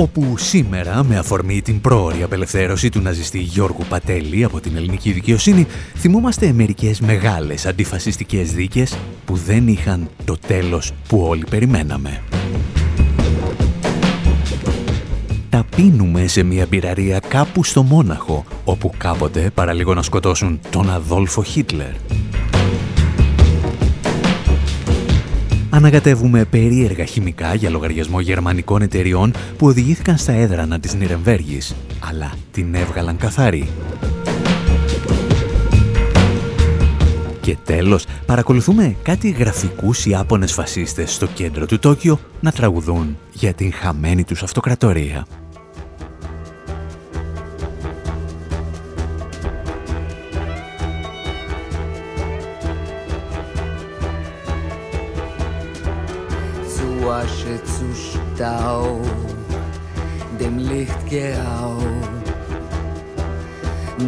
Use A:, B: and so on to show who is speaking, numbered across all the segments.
A: Όπου σήμερα με αφορμή την πρόορη απελευθέρωση του ναζιστή Γιώργου Πατέλη από την ελληνική δικαιοσύνη θυμόμαστε μερικές μεγάλες αντιφασιστικές δίκες που δεν είχαν το τέλος που όλοι περιμέναμε. Τα πίνουμε σε μια πυραρία κάπου στο Μόναχο, όπου κάποτε παραλίγο να σκοτώσουν τον Αδόλφο Χίτλερ. Ανακατεύουμε περίεργα χημικά για λογαριασμό γερμανικών εταιριών που οδηγήθηκαν στα έδρανα της Νιρεμβέργης, αλλά την έβγαλαν καθαρή. Και τέλος, παρακολουθούμε κάτι γραφικούς Ιάπωνες φασίστες στο κέντρο του Τόκιο να τραγουδούν για την χαμένη τους αυτοκρατορία.
B: Staub, dem Licht geraubt,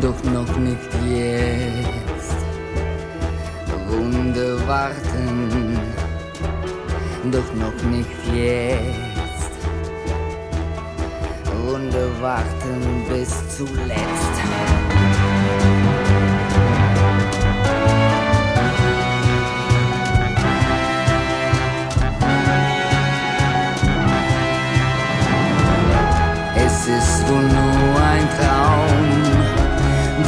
B: doch noch nicht jetzt. Wunde warten, doch noch nicht jetzt. Wunde warten bis zuletzt. Es ist wohl nur ein Traum,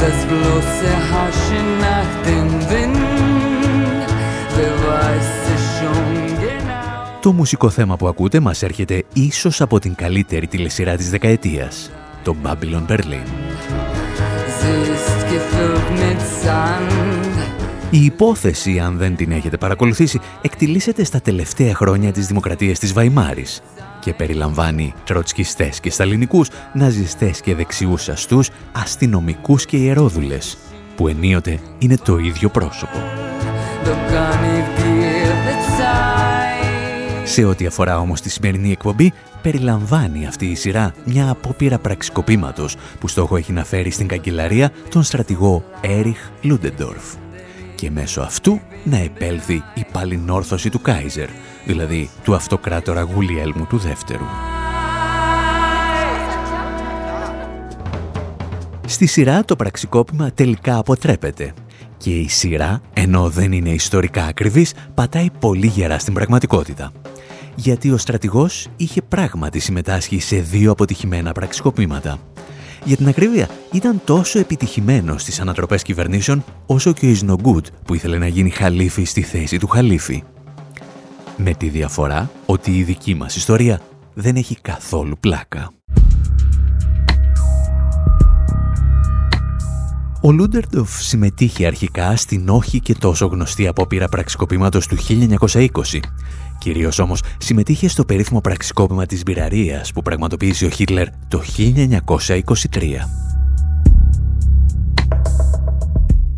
B: das bloße Haschen nach dem Wind. Wer weiß es schon genau.
A: Το μουσικό θέμα που ακούτε μας έρχεται ίσως από την καλύτερη τηλεσυρά της δεκαετίας, το Babylon Berlin.
B: Sie ist gefüllt mit Sand.
A: Η υπόθεση, αν δεν την έχετε παρακολουθήσει, εκτιλήσεται στα τελευταία χρόνια της δημοκρατίας της Βαϊμάρης και περιλαμβάνει τροτσκιστές και σταλινικούς, ναζιστές και δεξιούς αστούς, αστυνομικούς και ιερόδουλες, που ενίοτε είναι το ίδιο πρόσωπο.
B: Doch kann ich dir verzeihen.
A: Σε ό,τι αφορά όμως τη σημερινή εκπομπή, περιλαμβάνει αυτή η σειρά μια απόπειρα πραξικοπήματος που στόχο έχει να φέρει στην καγκελαρία τον στρατηγό Έριχ Λούντεντορφ και μέσω αυτού να επέλθει η παλινόρθωση του Κάιζερ, δηλαδή του αυτοκράτορα Γουλιέλμου του δεύτερου. Στη σειρά το πραξικόπημα τελικά αποτρέπεται και η σειρά, ενώ δεν είναι ιστορικά ακριβής, πατάει πολύ γερά στην πραγματικότητα. Γιατί ο στρατηγός είχε πράγματι συμμετάσχει σε δύο αποτυχημένα πραξικοπήματα. Για την ακρίβεια, ήταν τόσο επιτυχημένος στις ανατροπές κυβερνήσεων, όσο και ο Ισνογκούτ που ήθελε να γίνει χαλίφη στη θέση του χαλίφη. Με τη διαφορά ότι η δική μας ιστορία δεν έχει καθόλου πλάκα. Ο Λούντερντοφ συμμετείχε αρχικά στην όχι και τόσο γνωστή απόπειρα πραξικοπήματος του 1920. Κυρίως όμως συμμετείχε στο περίφημο πραξικόπημα της Μπυραρίας που πραγματοποίησε ο Χίτλερ το 1923.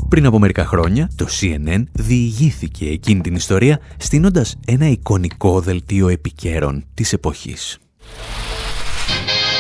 A: Πριν από μερικά χρόνια, το CNN διηγήθηκε εκείνη την ιστορία στείνοντας ένα εικονικό δελτίο επικαίρων της εποχής.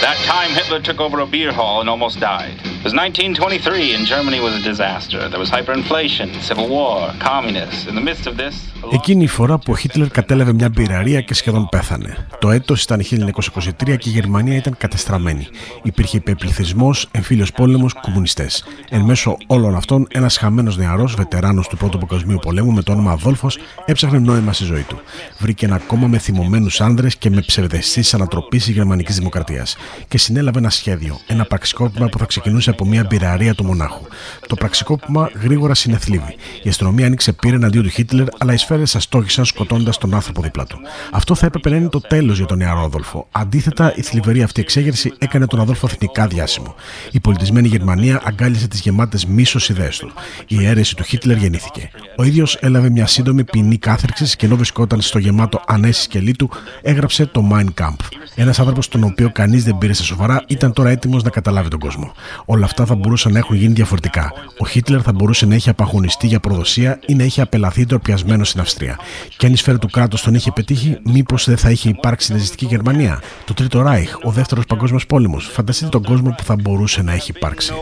C: That time Hitler took over a beer hall and almost died. It was 1923 and Germany was a disaster. There was hyperinflation, civil war, communists. In the midst of this...
D: Εκείνη η φορά που ο Χίτλερ κατέλαβε μια μπειραρία και σχεδόν πέθανε. Το έτος ήταν 1923 και η Γερμανία ήταν κατεστραμμένη. Υπήρχε υπεπληθυσμό, εμφύλιος πόλεμος, κομμουνιστές. Εν μέσω όλων αυτών, ένας χαμένος νεαρός, βετεράνος του Πρώτου Παγκοσμίου Πολέμου με το όνομα Αδόλφο, έψαχνε νόημα στη ζωή του. Βρήκε ένα κόμμα με θυμωμένους άνδρες και με ψευδεστήσει ανατροπής τη Γερμανικής Δημοκρατίας. Και συνέλαβε ένα σχέδιο, ένα πραξικόπημα που θα ξεκινούσε από μια μπειραρία του μονάχου. Το πραξικόπημα γρήγορα συνεθλίβει. Η αστυνομία άνοιξε πύρ εναντίον του Χίτλερ, αλλά οι σφαίρες αστόχησαν σκοτώντας τον άνθρωπο δίπλα του. Αυτό θα έπρεπε να είναι το τέλος για τον νεαρό Αδόλφο. Αντίθετα, η θλιβερή αυτή εξέγερση έκανε τον Αδόλφο εθνικά διάσημο. Η πολιτισμένη Γερμανία αγκάλισε τις γεμάτες μίσος ιδέες του. Η αίρεση του Χίτλερ γεννήθηκε. Ο ίδιος έλαβε μια σύντομη ποινή κάθριξη και ενώ βρισκόταν στο γεμάτο ανέση σκελί του, έγραψε το Mein Kampf. Ένας άνθρωπος τον οποίο κανείς δεν πήρε στα σοβαρά ήταν τώρα έτοιμος να καταλάβει τον κόσμο. Ο όλα αυτά θα μπορούσαν να έχουν γίνει διαφορετικά. Ο Χίτλερ θα μπορούσε να έχει απαγωνιστεί για προδοσία ή να έχει απελαθεί τροπιασμένο στην Αυστρία. Και αν η σφαίρα του κράτους τον είχε πετύχει, μήπως δεν θα είχε υπάρξει η ναζιστική Γερμανία, το Τρίτο Ράιχ, ο Δεύτερος Παγκόσμιος Πόλεμος. Φανταστείτε τον κόσμο που θα μπορούσε να έχει υπάρξει.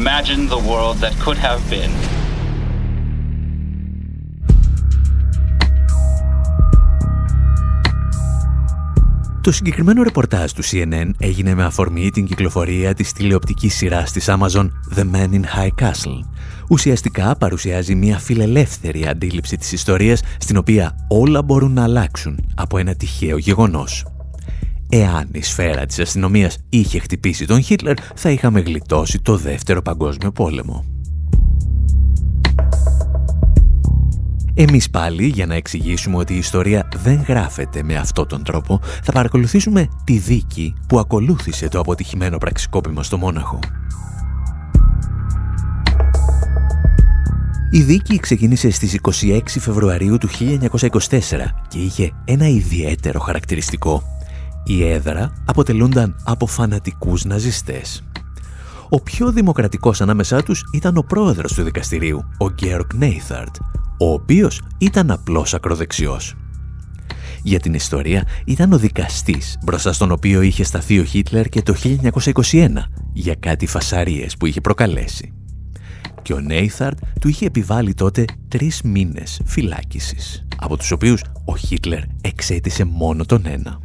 D: Imagine the world that could have been.
A: Το συγκεκριμένο ρεπορτάζ του CNN έγινε με αφορμή την κυκλοφορία της τηλεοπτικής σειράς της Amazon The Man in High Castle. Ουσιαστικά παρουσιάζει μια φιλελεύθερη αντίληψη της ιστορίας στην οποία όλα μπορούν να αλλάξουν από ένα τυχαίο γεγονός. Εάν η σφαίρα της αστυνομίας είχε χτυπήσει τον Χίτλερ, θα είχαμε γλιτώσει το δεύτερο παγκόσμιο πόλεμο. Εμείς πάλι, για να εξηγήσουμε ότι η ιστορία δεν γράφεται με αυτόν τον τρόπο, θα παρακολουθήσουμε τη δίκη που ακολούθησε το αποτυχημένο πραξικόπημα στο Μόναχο. Η δίκη ξεκίνησε στις 26 Φεβρουαρίου του 1924 και είχε ένα ιδιαίτερο χαρακτηριστικό. Η έδρα αποτελούνταν από φανατικούς ναζιστές. Ο πιο δημοκρατικός ανάμεσά τους ήταν ο πρόεδρος του δικαστηρίου, ο Γκέροκ Νέιθαρτ, ο οποίος ήταν απλός ακροδεξιός. Για την ιστορία ήταν ο δικαστής μπροστά στον οποίο είχε σταθεί ο Χίτλερ και το 1921 για κάτι φασαρίες που είχε προκαλέσει. Και ο Νέιθαρτ του είχε επιβάλει τότε τρεις μήνες φυλάκισης, από τους οποίους ο Χίτλερ εξέτησε μόνο τον ένα.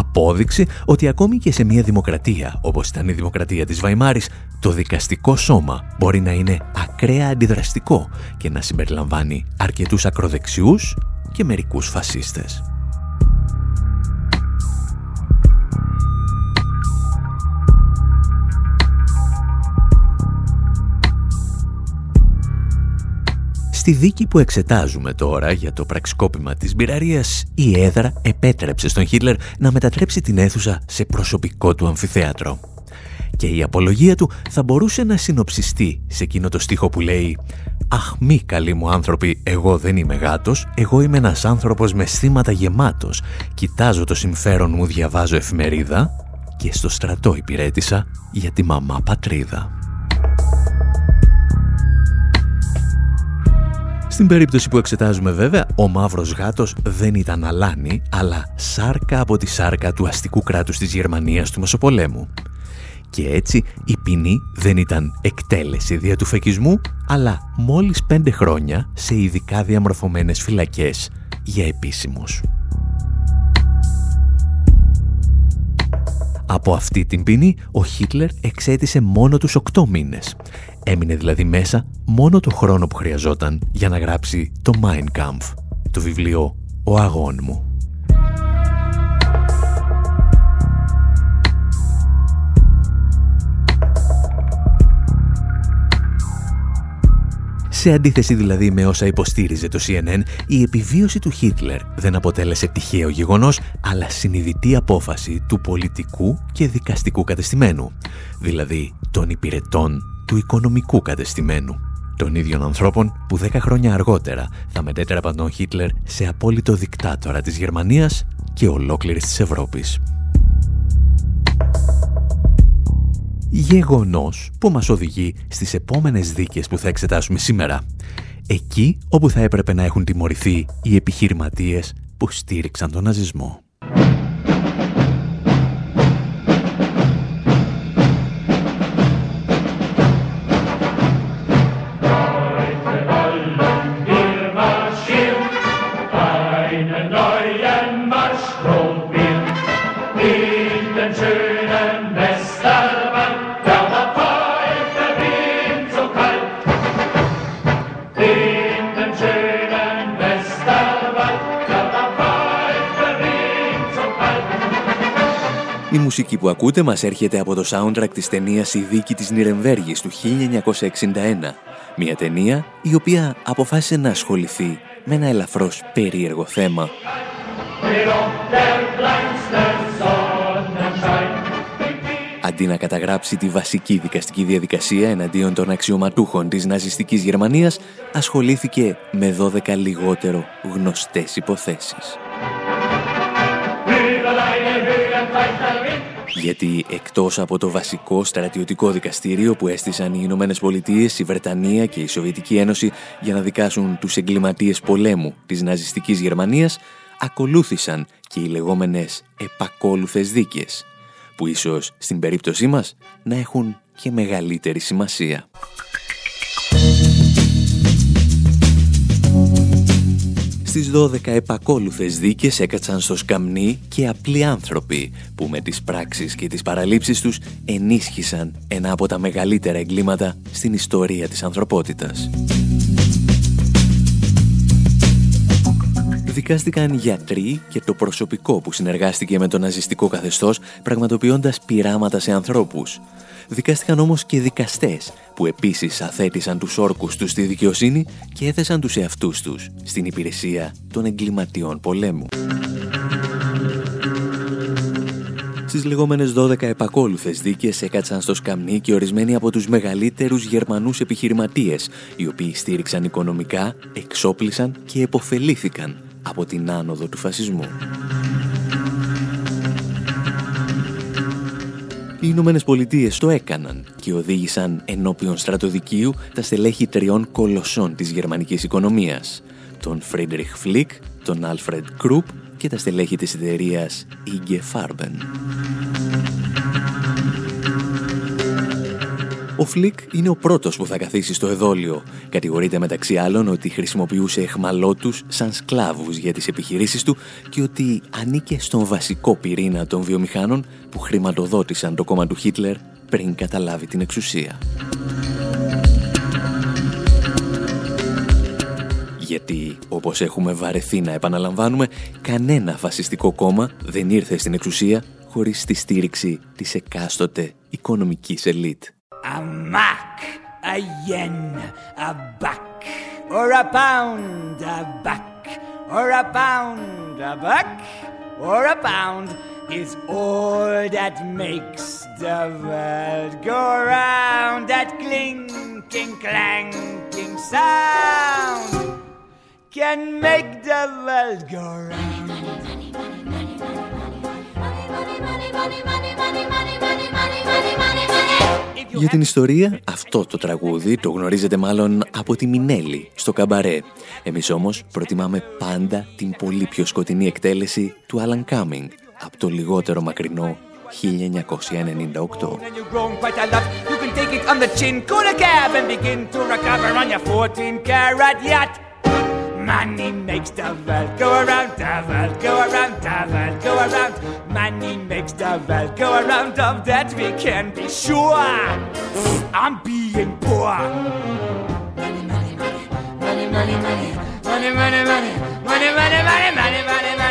A: Απόδειξη ότι ακόμη και σε μια δημοκρατία όπως ήταν η δημοκρατία της Βαϊμάρης, το δικαστικό σώμα μπορεί να είναι ακραία αντιδραστικό και να συμπεριλαμβάνει αρκετούς ακροδεξιούς και μερικούς φασίστες. Στη δίκη που εξετάζουμε τώρα για το πραξικόπημα της μπειραρίας, η έδρα επέτρεψε στον Χίτλερ να μετατρέψει την αίθουσα σε προσωπικό του αμφιθέατρο. Και η απολογία του θα μπορούσε να συνοψιστεί σε εκείνο το στίχο που λέει «Αχ μη καλοί μου άνθρωποι, εγώ δεν είμαι γάτος, εγώ είμαι ένας άνθρωπος με αισθήματα γεμάτος, κοιτάζω το συμφέρον μου, διαβάζω εφημερίδα και στο στρατό υπηρέτησα για τη μαμά πατρίδα». Στην περίπτωση που εξετάζουμε βέβαια, ο μαύρος γάτος δεν ήταν αλάνι, αλλά σάρκα από τη σάρκα του αστικού κράτους της Γερμανίας του Μεσοπολέμου. Και έτσι η ποινή δεν ήταν εκτέλεση δια του φεκισμού, αλλά μόλις πέντε χρόνια σε ειδικά διαμορφωμένες φυλακές για επίσημους. Από αυτή την ποινή, ο Χίτλερ εξέτησε μόνο τους 8 μήνες. Έμεινε δηλαδή μέσα μόνο το χρόνο που χρειαζόταν για να γράψει το Mein Kampf, το βιβλίο «Ο αγών μου». Σε αντίθεση δηλαδή με όσα υποστήριζε το CNN, η επιβίωση του Χίτλερ δεν αποτέλεσε τυχαίο γεγονός, αλλά συνειδητή απόφαση του πολιτικού και δικαστικού κατεστημένου, δηλαδή των υπηρετών του οικονομικού κατεστημένου, των ίδιων ανθρώπων που δέκα χρόνια αργότερα θα μετέτρεπαν τον Χίτλερ σε απόλυτο δικτάτορα της Γερμανίας και ολόκληρης της Ευρώπης. Γεγονός που μας οδηγεί στις επόμενες δίκες που θα εξετάσουμε σήμερα. Εκεί όπου θα έπρεπε να έχουν τιμωρηθεί οι επιχειρηματίες που στήριξαν τον ναζισμό. Μουσική που ακούτε μας έρχεται από το soundtrack της ταινίας «Η δίκη της Νιρεμβέργης» του 1961. Μια ταινία η οποία αποφάσισε να ασχοληθεί με ένα ελαφρώς περίεργο θέμα. Αντί να καταγράψει τη βασική δικαστική διαδικασία εναντίον των αξιωματούχων της ναζιστικής Γερμανίας, ασχολήθηκε με 12 λιγότερο γνωστές υποθέσεις. Γιατί εκτός από το βασικό στρατιωτικό δικαστήριο που έστησαν οι Ηνωμένες Πολιτείες, η Βρετανία και η Σοβιετική Ένωση για να δικάσουν τους εγκληματίες πολέμου της ναζιστικής Γερμανίας, ακολούθησαν και οι λεγόμενες επακόλουθες δίκες, που ίσως στην περίπτωσή μας να έχουν και μεγαλύτερη σημασία. Στις 12 επακόλουθες δίκες έκατσαν στο σκαμνί και απλοί άνθρωποι που με τις πράξεις και τις παραλήψεις τους ενίσχυσαν ένα από τα μεγαλύτερα εγκλήματα στην ιστορία της ανθρωπότητας. Δικάστηκαν γιατροί και το προσωπικό που συνεργάστηκε με το ναζιστικό καθεστώς πραγματοποιώντας πειράματα σε ανθρώπους. Δικάστηκαν όμως και δικαστές που επίσης αθέτησαν τους όρκους τους στη δικαιοσύνη και έθεσαν τους εαυτούς τους στην υπηρεσία των εγκληματιών πολέμου. Στις λεγόμενες 12 επακόλουθες δίκες έκατσαν στο σκαμνί και ορισμένοι από τους μεγαλύτερους Γερμανούς επιχειρηματίες, οι οποίοι στήριξαν οικονομικά, εξόπλισαν και επωφελήθηκαν από την άνοδο του φασισμού. Οι Ηνωμένες Πολιτείες το έκαναν και οδήγησαν ενώπιον στρατοδικείου τα στελέχη τριών κολοσσών της γερμανικής οικονομίας, τον Φρίντριχ Φλικ, τον Άλφρεντ Κρουπ και τα στελέχη της εταιρείας IG Farben. Ο Φλικ είναι ο πρώτος που θα καθίσει στο εδώλιο. Κατηγορείται μεταξύ άλλων ότι χρησιμοποιούσε αιχμαλώτους σαν σκλάβους για τις επιχειρήσεις του και ότι ανήκε στον βασικό πυρήνα των βιομηχάνων που χρηματοδότησαν το κόμμα του Χίτλερ πριν καταλάβει την εξουσία. Γιατί, όπως έχουμε βαρεθεί να επαναλαμβάνουμε, κανένα φασιστικό κόμμα δεν ήρθε στην εξουσία χωρίς τη στήριξη της εκάστοτε οικονομικής ελίτ.
E: A mark, a yen, a buck, or a pound, a buck, or a pound, a buck, or a pound is all that makes the world go round. That clinking, clanking sound can make the world go round.
A: Για την ιστορία, αυτό το τραγούδι το γνωρίζετε μάλλον από τη Μινέλη, στο καμπαρέ. Εμείς όμως προτιμάμε πάντα την πολύ πιο σκοτεινή εκτέλεση του Άλαν Κάμινγκ από το λιγότερο μακρινό 1998. Money makes the world go around, the world go around, the world go around. Money makes the world go around, of that we can be sure. I'm being poor. Money, money, money, money, money, money, money, money, money, money, money, money, money, money.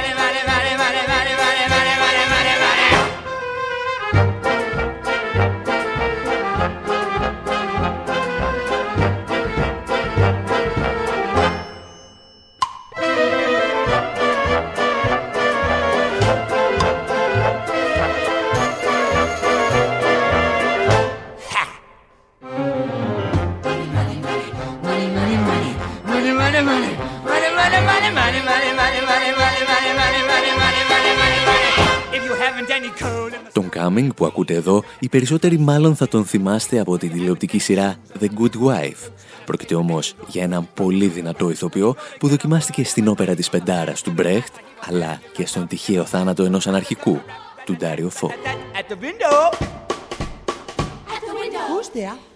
A: Τον Κάμινγκ που ακούτε εδώ, οι περισσότεροι μάλλον θα τον θυμάστε από την τηλεοπτική σειρά The Good Wife. Πρόκειται όμως για έναν πολύ δυνατό ηθοποιό που δοκιμάστηκε στην όπερα της Πεντάρας του Μπρέχτ, αλλά και στον τυχαίο θάνατο ενός αναρχικού, του Ντάριο Φω.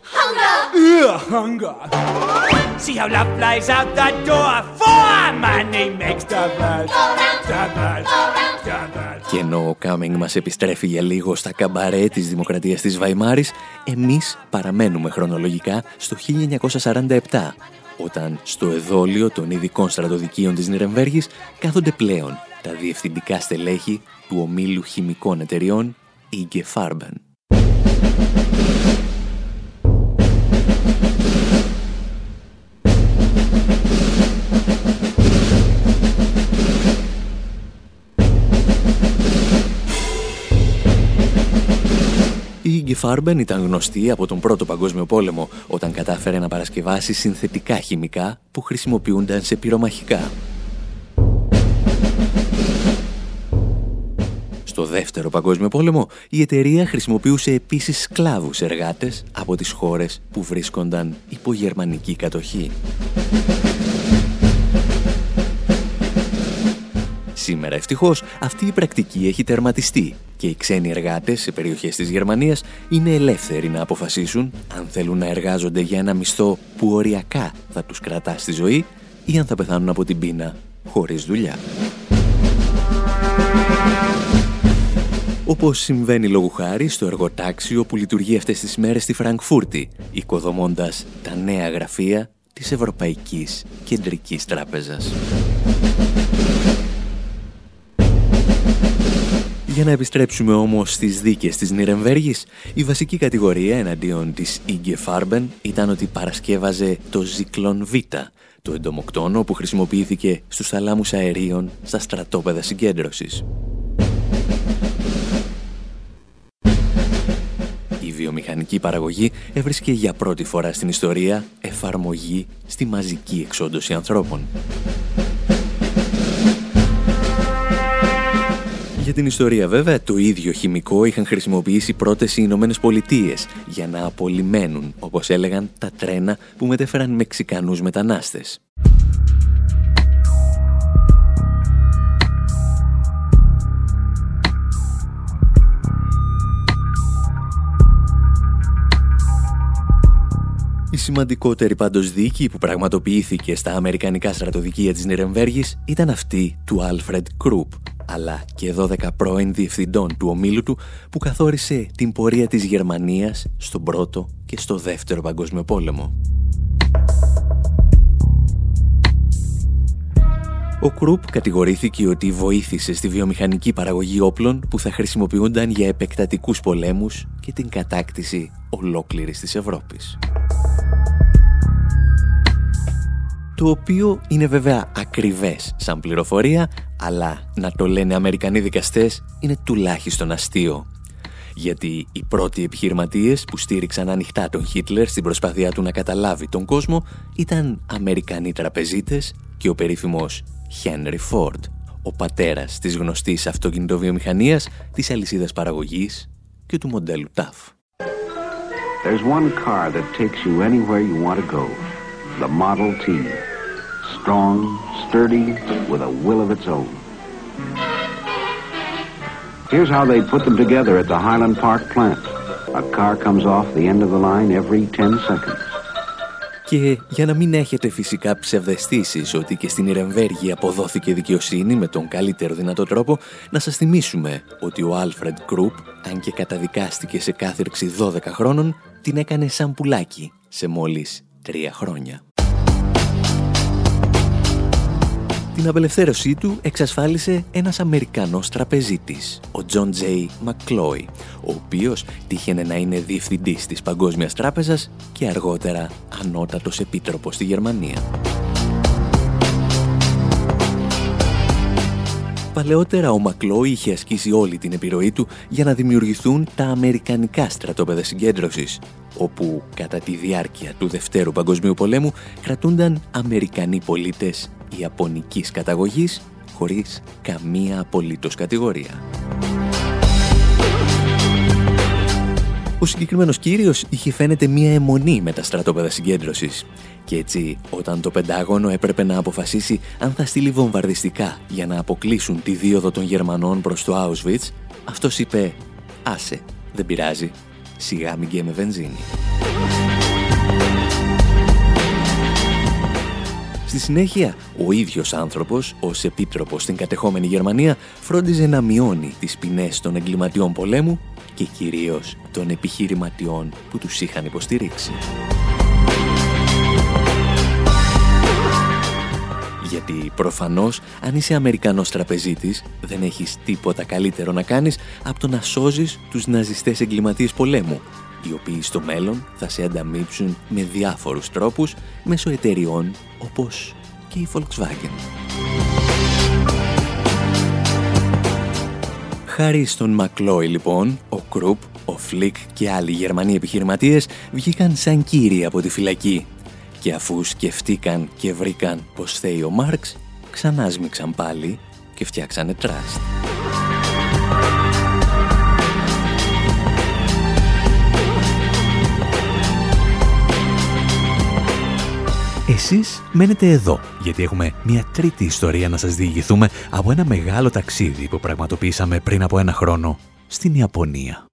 A: Hunger! hunger! See how love flies out the door. For money makes the world. Go round, the world, go round, the world. Και ενώ ο Κάμινγκ μας επιστρέφει για λίγο στα καμπαρέ της Δημοκρατίας της Βαϊμάρης, εμείς παραμένουμε χρονολογικά στο 1947, όταν στο εδόλιο των ειδικών στρατοδικείων της Νιρεμβέργης κάθονται πλέον τα διευθυντικά στελέχη του ομίλου χημικών εταιριών Ige Farben. Η Φάρμπεν ήταν γνωστή από τον Πρώτο Παγκόσμιο Πόλεμο όταν κατάφερε να παρασκευάσει συνθετικά χημικά που χρησιμοποιούνταν σε πυρομαχικά. Στο δεύτερο παγκόσμιο πόλεμο η εταιρεία χρησιμοποιούσε επίσης σκλάβους εργάτες από τις χώρες που βρίσκονταν υπό γερμανική κατοχή. Σήμερα ευτυχώς αυτή η πρακτική έχει τερματιστεί και οι ξένοι εργάτες σε περιοχές της Γερμανίας είναι ελεύθεροι να αποφασίσουν αν θέλουν να εργάζονται για ένα μισθό που οριακά θα τους κρατά στη ζωή ή αν θα πεθάνουν από την πείνα χωρίς δουλειά. Όπως συμβαίνει λόγου χάρη στο εργοτάξιο που λειτουργεί αυτές τις μέρες στη Φραγκφούρτη, οικοδομώντας τα νέα γραφεία της Ευρωπαϊκής Κεντρικής Τράπεζας. Για να επιστρέψουμε όμως στις δίκες της Νιρεμβέργης, η βασική κατηγορία εναντίον της Ίγκε Φάρμπεν ήταν ότι παρασκεύαζε το Ζικλον Β, το εντομοκτόνο που χρησιμοποιήθηκε στους θαλάμους αερίων στα στρατόπεδα συγκέντρωσης. Βιομηχανική παραγωγή έβρισκε για πρώτη φορά στην ιστορία εφαρμογή στη μαζική εξόντωση ανθρώπων. Για την ιστορία βέβαια, το ίδιο χημικό είχαν χρησιμοποιήσει πρώτες οι Ηνωμένες Πολιτείες για να απολυμμένουν, όπως έλεγαν, τα τρένα που μετέφεραν Μεξικανούς μετανάστες. Η σημαντικότερη πάντως δίκη που πραγματοποιήθηκε στα Αμερικανικά στρατοδικεία της Νιρεμβέργης ήταν αυτή του Alfred Krupp, αλλά και 12 πρώην διευθυντών του ομίλου του που καθόρισε την πορεία της Γερμανίας στον Πρώτο και στο Δεύτερο Παγκόσμιο Πόλεμο. Ο Κρουπ κατηγορήθηκε ότι βοήθησε στη βιομηχανική παραγωγή όπλων που θα χρησιμοποιούνταν για επεκτατικούς πολέμους και την κατάκτηση ολόκληρης της Ευρώπης. Το οποίο είναι βέβαια ακριβές σαν πληροφορία, αλλά να το λένε Αμερικανοί δικαστές είναι τουλάχιστον αστείο. Γιατί οι πρώτοι επιχειρηματίες που στήριξαν ανοιχτά τον Χίτλερ στην προσπάθειά του να καταλάβει τον κόσμο ήταν Αμερικανοί τραπεζίτες και ο περίφημος Henry Ford, ο πατέρας της γνωστής αυτοκινητοβιομηχανίας, της αλυσίδας παραγωγής και του μοντέλου TAF. There's one car that takes you anywhere you want to go. The Model T. Strong, sturdy, with a will of its own. Here's how they put them together at the Highland Park plant. A car comes off the end of the line every 10 seconds. Και για να μην έχετε φυσικά ψευδεστήσεις ότι και στην Ιρεμβέργη αποδόθηκε δικαιοσύνη με τον καλύτερο δυνατό τρόπο, να σας θυμίσουμε ότι ο Άλφρεντ Κρουπ, αν και καταδικάστηκε σε κάθειρξη 12 χρόνων, την έκανε σαν πουλάκι σε μόλις 3 χρόνια. Την απελευθέρωσή του εξασφάλισε ένας Αμερικανός τραπεζίτης, ο Τζον Τζέι Μακκλόι, ο οποίος τύχαινε να είναι διευθυντής της Παγκόσμιας Τράπεζας και αργότερα ανώτατος επίτροπος στη Γερμανία. Παλαιότερα ο Μακλό είχε ασκήσει όλη την επιρροή του για να δημιουργηθούν τα Αμερικανικά στρατόπεδα συγκέντρωσης, όπου κατά τη διάρκεια του Δευτέρου Παγκοσμίου Πολέμου κρατούνταν Αμερικανοί πολίτες ιαπωνικής καταγωγής χωρίς καμία απολύτως κατηγορία. Ο συγκεκριμένος κύριος είχε φαίνεται μία αιμονή με τα στρατόπεδα συγκέντρωσης. Και έτσι, όταν το Πεντάγωνο έπρεπε να αποφασίσει αν θα στείλει βομβαρδιστικά για να αποκλείσουν τη δίωδο των Γερμανών προς το Auschwitz, αυτός είπε «Άσε, δεν πειράζει, σιγά μην με βενζίνη». Στη συνέχεια, ο ίδιος άνθρωπος, ως επίτροπος στην κατεχόμενη Γερμανία, φρόντιζε να μειώνει τις ποινές των εγκληματιών πολέμου και κυρίως των επιχειρηματιών που τους είχαν υποστηρίξει. Γιατί προφανώς αν είσαι Αμερικανός τραπεζίτης δεν έχεις τίποτα καλύτερο να κάνεις από το να σώζεις τους ναζιστές εγκληματίες πολέμου οι οποίοι στο μέλλον θα σε ανταμείψουν με διάφορους τρόπους μέσω εταιριών όπως και η Volkswagen. Χάρη στον Μακλόι λοιπόν, ο Κρουπ, ο Φλικ και άλλοι Γερμανοί επιχειρηματίες βγήκαν σαν κύριοι από τη φυλακή και αφού σκεφτήκαν και βρήκαν πως θέει ο Μάρξ, ξανά σμίξαν πάλι και φτιάξανε τραστ.
B: Εσείς μένετε εδώ, γιατί έχουμε μια τρίτη ιστορία να σας διηγηθούμε από ένα μεγάλο ταξίδι που πραγματοποιήσαμε πριν από ένα χρόνο στην Ιαπωνία.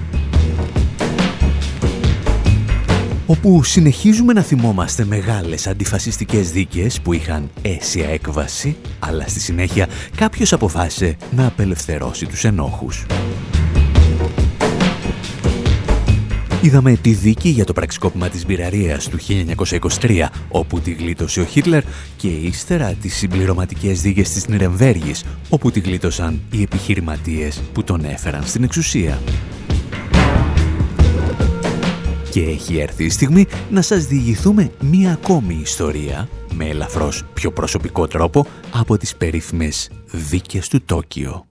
A: Όπου συνεχίζουμε να θυμόμαστε μεγάλες αντιφασιστικές δίκες που είχαν αίσια έκβαση, αλλά στη συνέχεια κάποιος αποφάσισε να απελευθερώσει τους ενόχους. Είδαμε τη δίκη για το πραξικόπημα της Μπυραρίας του 1923, όπου τη γλίτωσε ο Χίτλερ και ύστερα τις συμπληρωματικές δίκες της Νιρεμβέργης, όπου τη γλίτωσαν οι επιχειρηματίες που τον έφεραν στην εξουσία. Και έχει έρθει η στιγμή να σας διηγηθούμε μία ακόμη ιστορία με ελαφρώς πιο προσωπικό τρόπο από τις περίφημες δίκες του Τόκιο.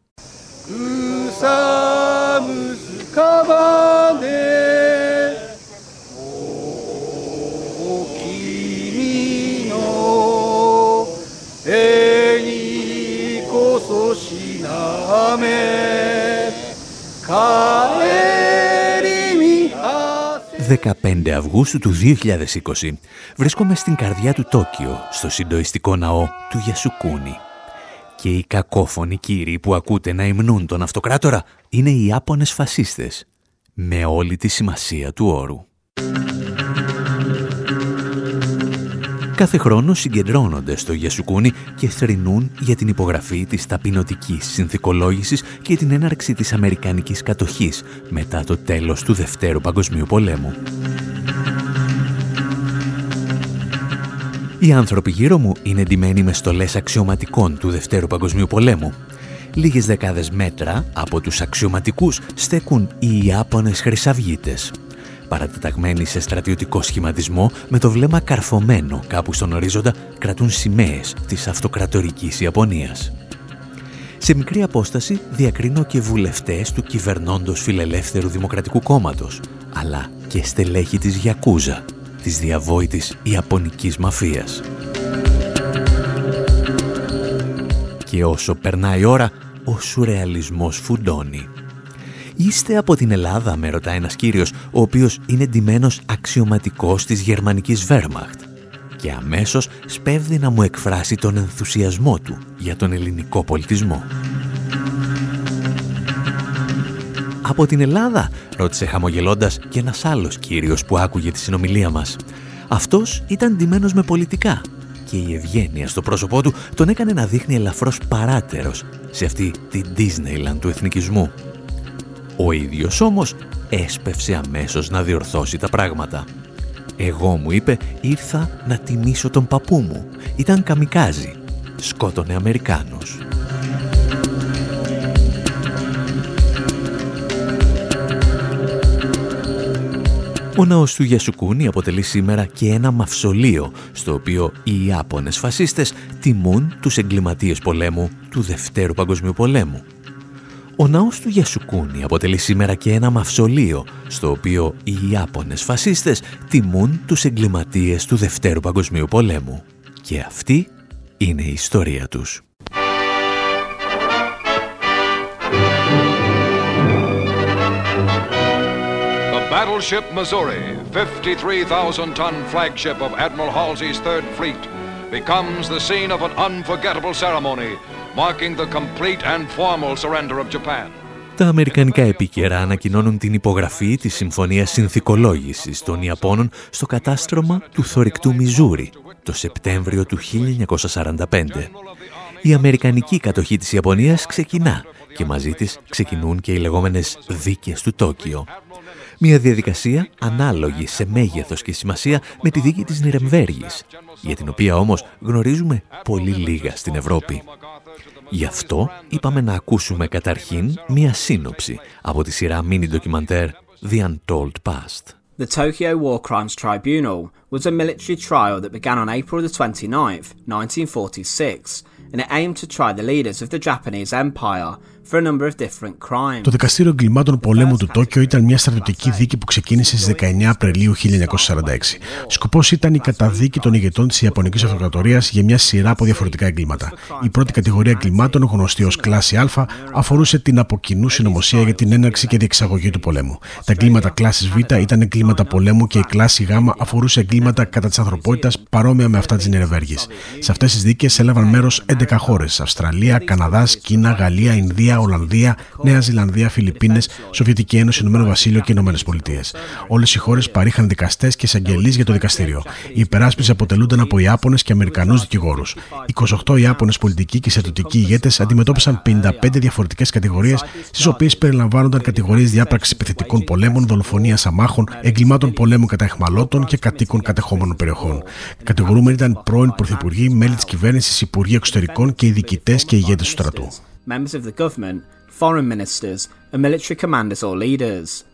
A: «15 Αυγούστου του 2020 βρίσκομαι στην καρδιά του Τόκιο, στο συντοιστικό ναό του Γιασουκούνι. Και οι κακόφωνοι κύριοι που ακούτε να υμνούν τον αυτοκράτορα είναι οι Άπωνες φασίστες, με όλη τη σημασία του όρου. Κάθε χρόνο συγκεντρώνονται στο Γιασουκούνι και θρηνούν για την υπογραφή της ταπεινωτικής συνθηκολόγησης και την έναρξη της Αμερικανικής κατοχής μετά το τέλος του Δευτέρου Παγκοσμίου Πολέμου. Οι άνθρωποι γύρω μου είναι εντυμένοι με στολές αξιωματικών του Δευτέρου Παγκοσμίου Πολέμου. Λίγες δεκάδες μέτρα από τους αξιωματικούς στέκουν οι Ιάπωνες χρυσαυγίτες παρατεταγμένοι σε στρατιωτικό σχηματισμό με το βλέμμα καρφωμένο κάπου στον ορίζοντα κρατούν σημαίες της αυτοκρατορικής Ιαπωνίας. Σε μικρή απόσταση διακρίνω και βουλευτές του κυβερνώντος φιλελεύθερου δημοκρατικού κόμματος, αλλά και στελέχη της Γιακούζα, της διαβόητης Ιαπωνικής μαφίας. Και όσο περνάει η ώρα, ο σουρεαλισμός φουντώνει. «Είστε από την Ελλάδα» με ρωτάει ένας κύριος, ο οποίος είναι ντυμένος αξιωματικός της γερμανικής Wehrmacht και αμέσως σπέβδει να μου εκφράσει τον ενθουσιασμό του για τον ελληνικό πολιτισμό. «Από την Ελλάδα» ρώτησε χαμογελώντας και ένας άλλος κύριος που άκουγε τη συνομιλία μας. Αυτός ήταν ντυμένος με πολιτικά και η ευγένεια στο πρόσωπό του τον έκανε να δείχνει ελαφρώς παράτερος σε αυτή τη Disneyland του εθνικισμού. Ο ίδιος όμως έσπευσε αμέσως να διορθώσει τα πράγματα. «Εγώ», μου είπε, «ήρθα να τιμήσω τον παππού μου. Ήταν καμικάζι. Σκότωνε Αμερικάνους». Ο ναός του Γιασουκούνη αποτελεί σήμερα και ένα μαυσολείο στο οποίο οι Ιάπωνες φασίστες τιμούν τους εγκληματίες πολέμου του Δευτέρου Παγκοσμίου Πολέμου. Ο ναός του Γιασουκούνη αποτελεί σήμερα και ένα μαυσολείο, στο οποίο οι Ιάπωνες φασίστες τιμούν τους εγκληματίες του Δευτέρου Παγκοσμίου Πολέμου. Και αυτή είναι η ιστορία τους.
F: The battleship Missouri, 53,000-ton flagship of Admiral Halsey's Third Fleet, becomes the scene of an unforgettable ceremony marking the complete and formal surrender of Japan.
A: Τα αμερικανικά επίκαιρα ανακοινώνουν την υπογραφή της Συμφωνίας Συνθηκολόγησης των Ιαπώνων στο κατάστρωμα του θορυκτού Μιζούρι το Σεπτέμβριο του 1945. Η αμερικανική κατοχή της Ιαπωνίας ξεκινά και μαζί της ξεκινούν και οι λεγόμενες δίκες του Τόκιο. Μια διαδικασία ανάλογη σε μέγεθος και σημασία με τη δίκη της Νιρεμβέργης, για την οποία όμως γνωρίζουμε πολύ λίγα στην Ευρώπη. Γι' αυτό είπαμε να ακούσουμε καταρχήν μία σύνοψη από τη σειρά mini ντοκιμαντέρ The Untold Past.
G: The Tokyo War Crimes Tribunal was a military trial that began on April the 29th, 1946, and it aimed to try the leaders of the Japanese Empire
D: Το Δικαστήριο Εγκλημάτων Πολέμου του Τόκιο ήταν μια στρατιωτική δίκη που ξεκίνησε στις 19 Απριλίου 1946. Σκοπός ήταν η καταδίκη των ηγετών της Ιαπωνικής Αυτοκρατορίας για μια σειρά από διαφορετικά εγκλήματα. Η πρώτη κατηγορία εγκλημάτων, γνωστή ως κλάση Α, αφορούσε την από κοινού συνωμοσία για την έναρξη και διεξαγωγή του πολέμου. Τα εγκλήματα κλάση Β ήταν εγκλήματα πολέμου και η κλάση Γ αφορούσε εγκλήματα κατά της ανθρωπότητας παρόμοια με αυτά της Νερεβέργη. Σε αυτές τις δίκες έλαβαν μέρος 11 11 χώρες: Αυστραλία, Καναδάς, Κίνα, Γαλλία, Ινδία, Ολλανδία, Νέα Ζηλανδία, Φιλιππίνες, Σοβιετική Ένωση, Ηνωμένο Βασίλειο και Ηνωμένες Πολιτείες. Όλες οι χώρες παρήχαν δικαστές και εισαγγελείς για το δικαστήριο. Οι υπεράσπιση αποτελούνταν από Ιάπωνες και Αμερικανούς δικηγόρους. 28 Ιάπωνες πολιτικοί και στρατιωτικοί ηγέτες αντιμετώπισαν 55 διαφορετικές κατηγορίες, στις οποίες περιλαμβάνονταν κατηγορίες διάπραξης επιθετικών πολέμων, δολοφονίας αμάχων, εγκλημάτων πολέμου κατά εχμαλώτων και κατοίκων κατεχόμενων περιοχών. Κατηγορούμενοι ήταν πρώην πρωθυπουργοί, μέλη της κυβέρνησης, υπουργοί εξωτερικών και οι διοικητές και ηγέτες του στρατού.
G: Members of the government, foreign ministers, and military commanders or leaders.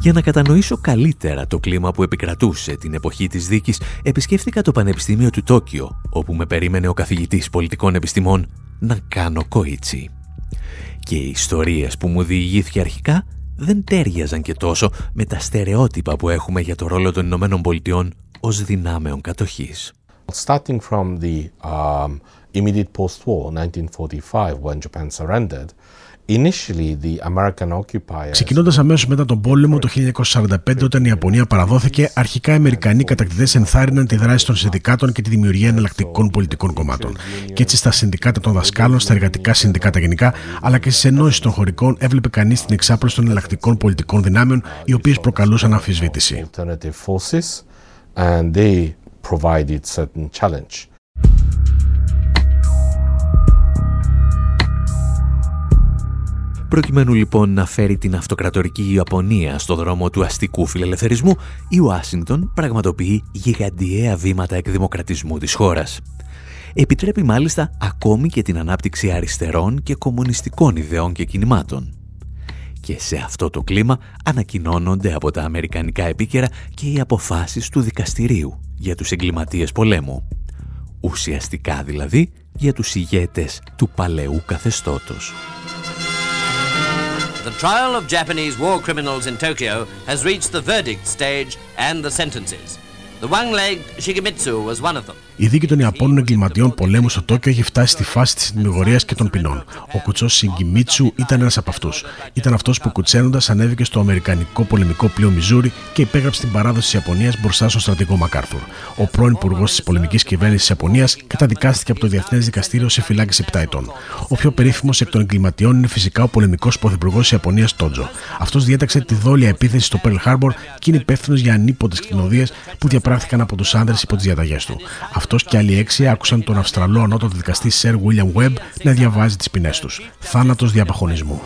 A: Για να κατανοήσω καλύτερα το κλίμα που επικρατούσε την εποχή της δίκης, επισκέφθηκα το Πανεπιστήμιο του Τόκιο, όπου με περίμενε ο καθηγητής πολιτικών επιστημών να κάνω κοίτσι. Και οι ιστορίες που μου διηγήθηκε αρχικά δεν τέριαζαν και τόσο με τα στερεότυπα που έχουμε για το ρόλο των Ηνωμένων Πολιτειών ως δυνάμεων κατοχής.
H: Starting from the um, immediate post-war, 1945, when Japan surrendered,
D: Ξεκινώντας αμέσως μετά τον πόλεμο το 1945, όταν η Ιαπωνία παραδόθηκε, αρχικά οι Αμερικανοί κατακτητές ενθάρρυναν τη δράση των συνδικάτων και τη δημιουργία εναλλακτικών πολιτικών κομμάτων. Και έτσι στα συνδικάτα των δασκάλων, στα εργατικά συνδικάτα γενικά, αλλά και στις ενώσεις των χωρικών, έβλεπε κανείς την εξάπλωση των εναλλακτικών πολιτικών δυνάμεων, οι οποίες προκαλούσαν αμφισβήτηση.
A: Προκειμένου λοιπόν να φέρει την αυτοκρατορική Ιαπωνία στο δρόμο του αστικού φιλελευθερισμού, η Ουάσιγκτον πραγματοποιεί γιγαντιαία βήματα εκδημοκρατισμού της χώρας. Επιτρέπει μάλιστα ακόμη και την ανάπτυξη αριστερών και κομμουνιστικών ιδεών και κινημάτων. Και σε αυτό το κλίμα ανακοινώνονται από τα αμερικανικά επίκαιρα και οι αποφάσεις του δικαστηρίου για τους εγκληματίες πολέμου. Ουσιαστικά δηλαδή για τους ηγέτες του παλαιού καθεστώτος.
I: The trial of Japanese war criminals in Tokyo has reached the verdict stage and the sentences. The one-legged Shigemitsu was one of them.
D: Η δίκη των Ιαπώνων εγκληματιών πολέμου στο Τόκιο έχει φτάσει στη φάση της τιμιγορία και των ποινών. Ο κουτσός Σιγκιμίτσου ήταν ένας από αυτούς. Ήταν αυτός που κουτσένοντας ανέβηκε στο Αμερικανικό πολεμικό πλοίο Μιζούρι και υπέγραψε την παράδοση της Ιαπωνίας μπροστά στον στρατηγό Μακάρθουρ. Ο πρώην υπουργός της πολεμικής κυβέρνησης της Ιαπωνίας καταδικάστηκε από το Διεθνές Δικαστήριο σε φυλάκιση 7 ετών. Ο πιο περίφημος εκ των εγκληματιών είναι φυσικά ο πολεμικός πρωθυπουργός της Ιαπωνίας Τότζο. Αυτός διέταξε τη δόλια επίθεση στο Pearl Harbor και είναι υπεύθυνος για ανίποτε κτηνοδίε που διαπράχθηκαν από τους άνδρες υπό τις διαταγές του. Αυτός και άλλοι έξι άκουσαν τον Αυστραλό ανώτατο δικαστή Σερ William Webb να διαβάζει τις ποινές τους. Θάνατος διαπαχωνισμού.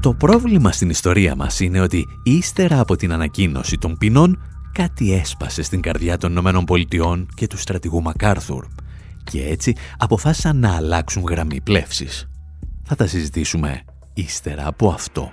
A: Το πρόβλημα στην ιστορία μας είναι ότι ύστερα από την ανακοίνωση των ποινών κάτι έσπασε στην καρδιά των Ηνωμένων Πολιτειών και του στρατηγού Μακάρθουρ και έτσι αποφάσισαν να αλλάξουν γραμμή πλεύσης. Θα τα συζητήσουμε ύστερα από αυτό.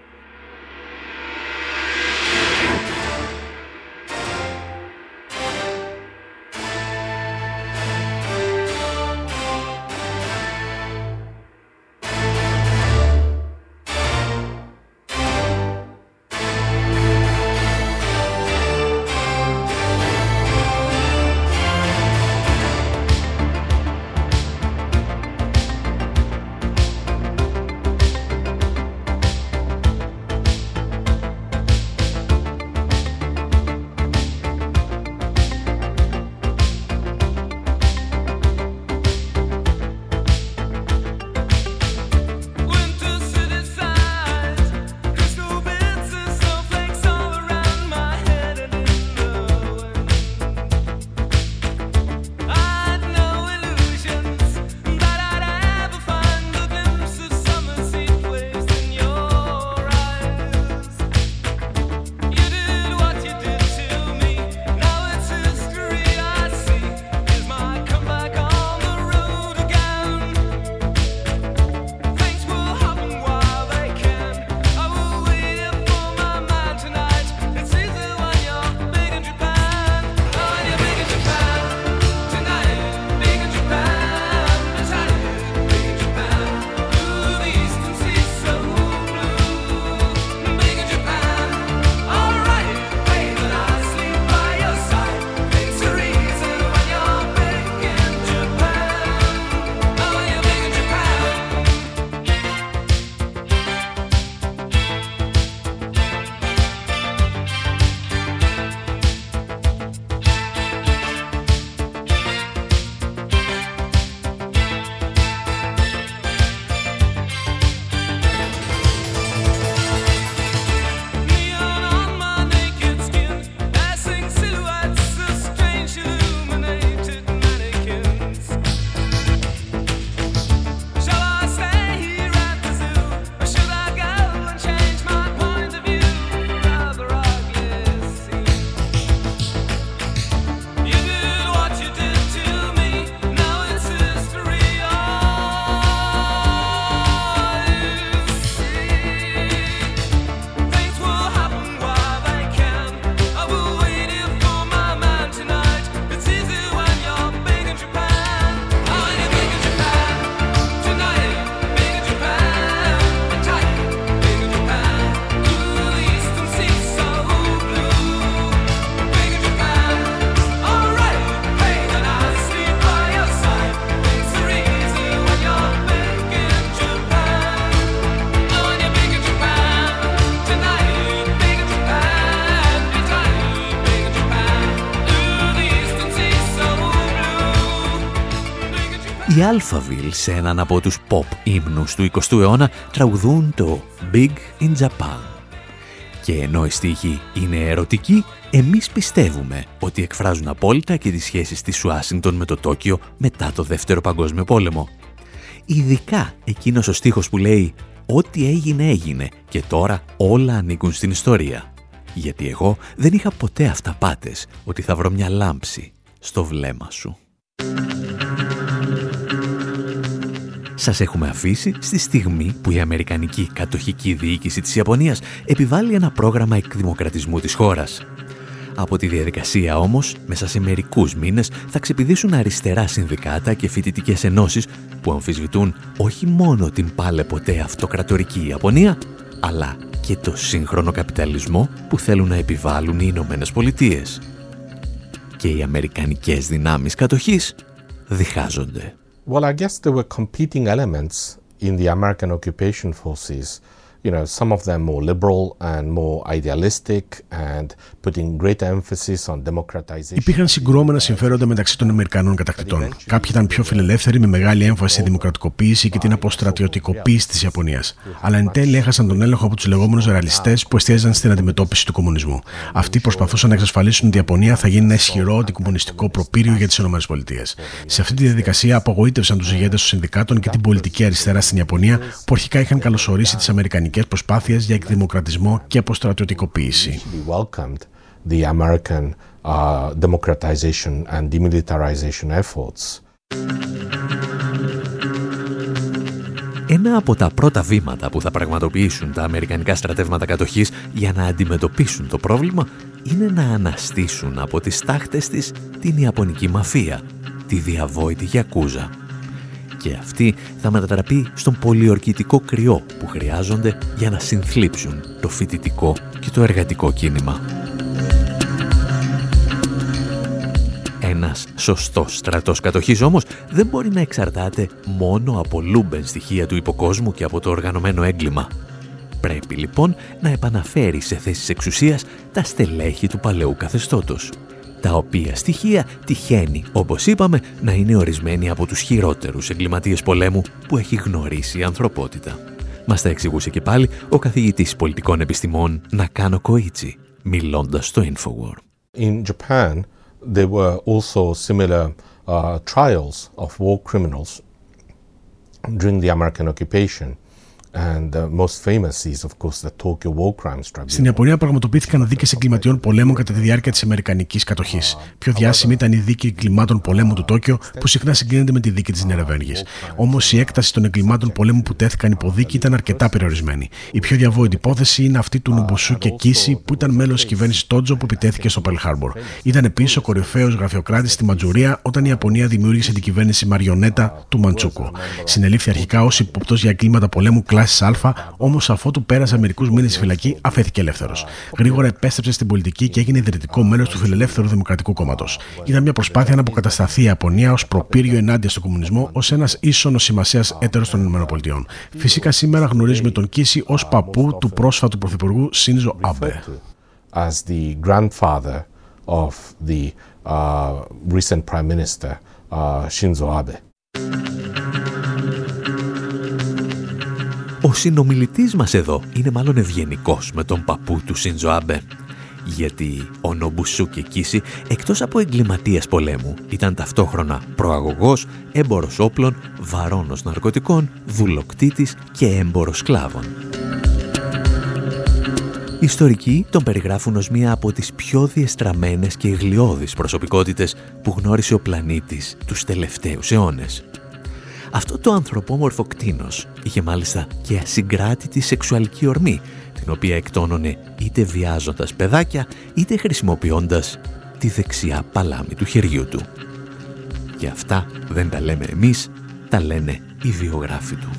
A: Οι Alphaville σε έναν από τους pop ύμνους του 20ου αιώνα τραγουδούν το Big in Japan. Και ενώ οι στίχοι είναι ερωτικοί, εμείς πιστεύουμε ότι εκφράζουν απόλυτα και τις σχέσεις της Ουάσιγκτον με το Τόκιο μετά το Δεύτερο Παγκόσμιο Πόλεμο. Ειδικά εκείνος ο στίχος που λέει «Ό,τι έγινε έγινε και τώρα όλα ανήκουν στην ιστορία». Γιατί εγώ δεν είχα ποτέ αυταπάτες ότι θα βρω μια λάμψη στο βλέμμα σου. Σας έχουμε αφήσει στη στιγμή που η Αμερικανική κατοχική διοίκηση της Ιαπωνίας επιβάλλει ένα πρόγραμμα εκδημοκρατισμού της χώρας. Από τη διαδικασία όμως, μέσα σε μερικούς μήνες θα ξεπηδήσουν αριστερά συνδικάτα και φοιτητικές ενώσεις που αμφισβητούν όχι μόνο την πάλε ποτέ αυτοκρατορική Ιαπωνία, αλλά και το σύγχρονο καπιταλισμό που θέλουν να επιβάλλουν οι Ηνωμένες Πολιτείες. Και οι αμερικανικές δυνάμεις κατοχής διχάζονται.
H: Well, I guess there were competing elements in the American occupation forces you know, some of them more liberal and more idealistic and putting great emphasis on democratization.
D: Υπήρχαν συγκρόμενα συμφέροντα μεταξύ των Αμερικανών κατακτητών. Κάποιοι ήταν πιο φιλελεύθεροι με μεγάλη έμφαση στη δημοκρατικοποίηση και την αποστρατιωτικοποίηση της Ιαπωνίας. Αλλά εν τέλει έχασαν τον έλεγχο από τους λεγόμενους ρεαλιστές που εστίαζαν στην αντιμετώπιση του κομμουνισμού. Αυτοί προσπαθούσαν να εξασφαλίσουν ότι η Ιαπωνία θα γίνει ένα ισχυρό αντικομμουνιστικό προπύριο για τις ΗΠΑ. Σε αυτή τη διαδικασία απογοήτευσαν τους ηγέτες των συνδικάτων και την πολιτική αριστερά στην Ιαπωνία που αρχικά είχαν καλωσορίσει τις Αμερικανικές προσπάθειες για εκδημοκρατισμό και αποστρατιωτικοποίηση.
H: The American uh, democratization and demilitarization efforts.
A: Ένα από τα πρώτα βήματα που θα πραγματοποιήσουν τα Αμερικανικά στρατεύματα κατοχής για να αντιμετωπίσουν το πρόβλημα είναι να αναστήσουν από τις τάχτες της την Ιαπωνική μαφία, τη διαβόητη Γιακούζα και αυτή θα μετατραπεί στον πολιορκητικό κρυό που χρειάζονται για να συνθλίψουν το φοιτητικό και το εργατικό κίνημα. Ένας σωστός στρατός κατοχής όμως δεν μπορεί να εξαρτάται μόνο από λούμπεν στοιχεία του υποκόσμου και από το οργανωμένο έγκλημα. Πρέπει λοιπόν να επαναφέρει σε θέσεις εξουσίας τα στελέχη του παλαιού καθεστώτος τα οποία στοιχεία τυχαίνει, όπως είπαμε, να είναι ορισμένοι από τους χειρότερους εγκληματίες πολέμου που έχει γνωρίσει η ανθρωπότητα. Μας τα εξηγούσε και πάλι ο καθηγητής πολιτικών επιστημών Νακάνο Κοίτσι, μιλώντας στο Infowar.
H: In Japan, there were also similar uh, trials of war criminals during the American occupation.
D: Στην Ιαπωνία πραγματοποιήθηκαν δίκες εγκληματιών πολέμων κατά τη διάρκεια της Αμερικανικής κατοχής. Πιο διάσημη ήταν η δίκη εγκλημάτων πολέμου του Τόκιο, που συχνά συγκρίνεται με τη δίκη της Νερεβέργη. Όμως η έκταση των εγκλημάτων πολέμου που τέθηκαν υποδίκη ήταν αρκετά περιορισμένη. Η πιο διαβόητη υπόθεση είναι αυτή του Νουμποσού και Κίση, που ήταν μέλος της κυβέρνησης Τότζο που επιτέθηκε στο Πελ Χάρμπορ. Ήταν επίση ο κορυφαίος γραφειοκράτης στη Ματζουρία όταν η Ιαπωνία δημιούργησε την κυβέρνηση Μαριονέτα του Μαντσούκο. Συνελήφθη αρχικά ως υποπτός για εγκλήματα πολέμου κλάση Α, όμως αφότου πέρασε μερικούς μήνες στη φυλακή, αφέθηκε ελεύθερος. Γρήγορα επέστρεψε στην πολιτική και έγινε ιδρυτικό μέλος του Φιλελεύθερου Δημοκρατικού Κόμματος. Ήταν μια προσπάθεια να αποκατασταθεί η Ιαπωνία ως προπύριο ενάντια στον κομμουνισμό, ως ένας ίσονος σημασίας έτερος των ΗΠΑ. Φυσικά σήμερα γνωρίζουμε τον Κίση ως παππού του πρόσφατου πρωθυπουργού Σίνζο Άμπε.
H: As the grandfather of the uh, recent Prime Minister uh, Shinzo Abe.
A: Ο συνομιλητής μας εδώ είναι μάλλον ευγενικός με τον παππού του Σίντζο Άμπε. Γιατί ο Νομπουσούκη Κίση, εκτός από εγκληματίας πολέμου, ήταν ταυτόχρονα προαγωγός, έμπορος όπλων, βαρόνος ναρκωτικών, δουλοκτήτης και έμπορος σκλάβων. Οι ιστορικοί τον περιγράφουν ως μία από τις πιο διεστραμμένες και γλιώδεις προσωπικότητες που γνώρισε ο πλανήτης τους τελευταίους αιώνες. Αυτό το ανθρωπόμορφο κτίνος είχε μάλιστα και ασυγκράτητη σεξουαλική ορμή, την οποία εκτόνωνε είτε βιάζοντας παιδάκια, είτε χρησιμοποιώντας τη δεξιά παλάμη του χεριού του. Και αυτά δεν τα λέμε εμείς, τα λένε οι βιογράφοι του.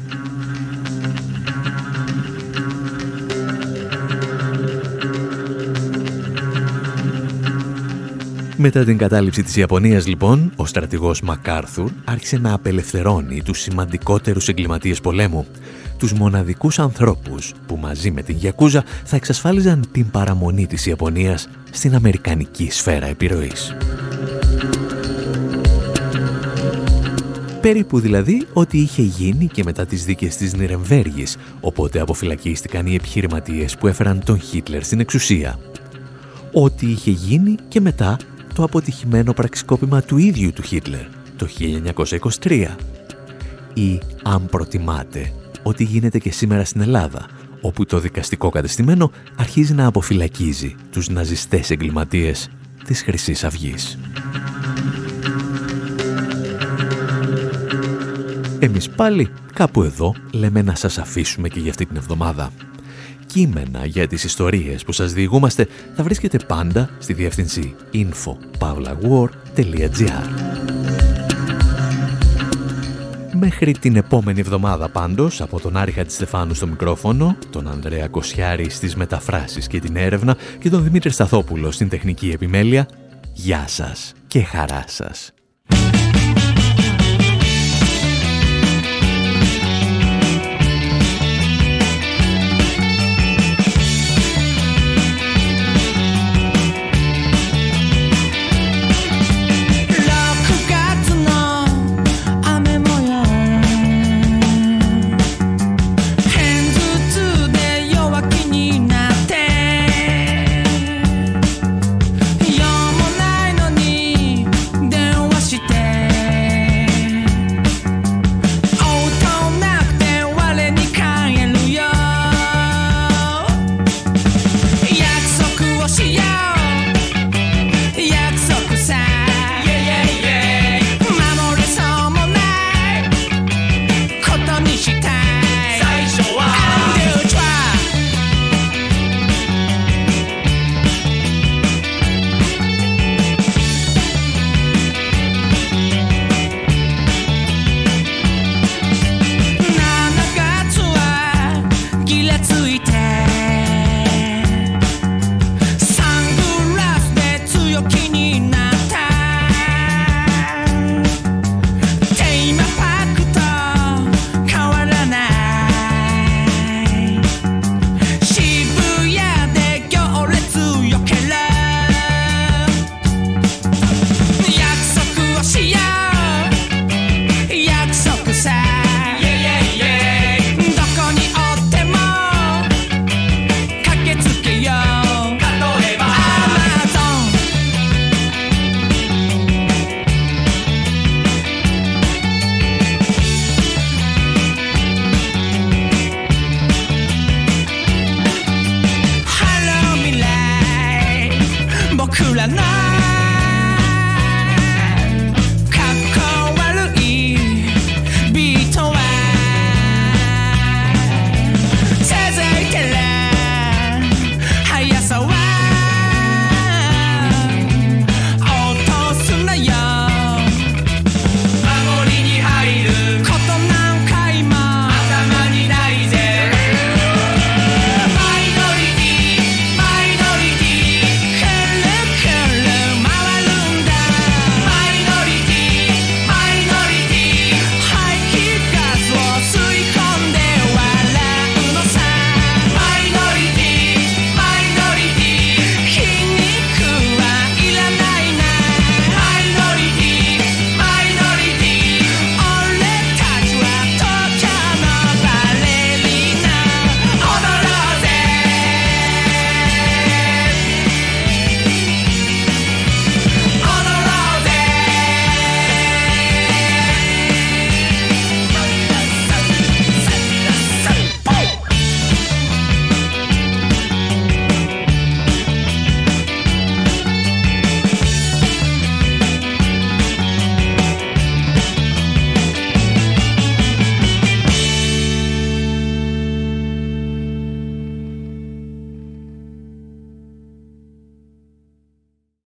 A: Μετά την κατάληψη της Ιαπωνίας λοιπόν, ο στρατηγός Μακάρθουρ άρχισε να απελευθερώνει τους σημαντικότερους εγκληματίες πολέμου, τους μοναδικούς ανθρώπους που μαζί με την Γιακούζα θα εξασφάλιζαν την παραμονή της Ιαπωνίας στην αμερικανική σφαίρα επιρροής.
J: Περίπου δηλαδή ότι είχε γίνει και μετά τις δίκες της Νιρεμβέργης, οπότε αποφυλακίστηκαν οι επιχειρηματίες που έφεραν τον Χίτλερ στην εξουσία. Ότι είχε γίνει και μετά το αποτυχημένο πραξικόπημα του ίδιου του Χίτλερ, το 1923. Ή, αν προτιμάτε, ότι γίνεται και σήμερα στην Ελλάδα, όπου το δικαστικό κατεστημένο αρχίζει να αποφυλακίζει τους ναζιστές εγκληματίες της χρυσής Αυγής. Εμείς πάλι κάπου εδώ λέμε να σας αφήσουμε και για αυτή την εβδομάδα. Κείμενα για τις ιστορίες που σας διηγούμαστε θα βρίσκετε πάντα στη διεύθυνση info.pavlawar.gr Μέχρι την επόμενη εβδομάδα πάντως, από τον Άρη Στεφάνου στο μικρόφωνο, τον Ανδρέα Κοσιάρη στις μεταφράσεις και την έρευνα και τον Δημήτρη Σταθόπουλο στην τεχνική επιμέλεια, γεια σας και χαρά σας.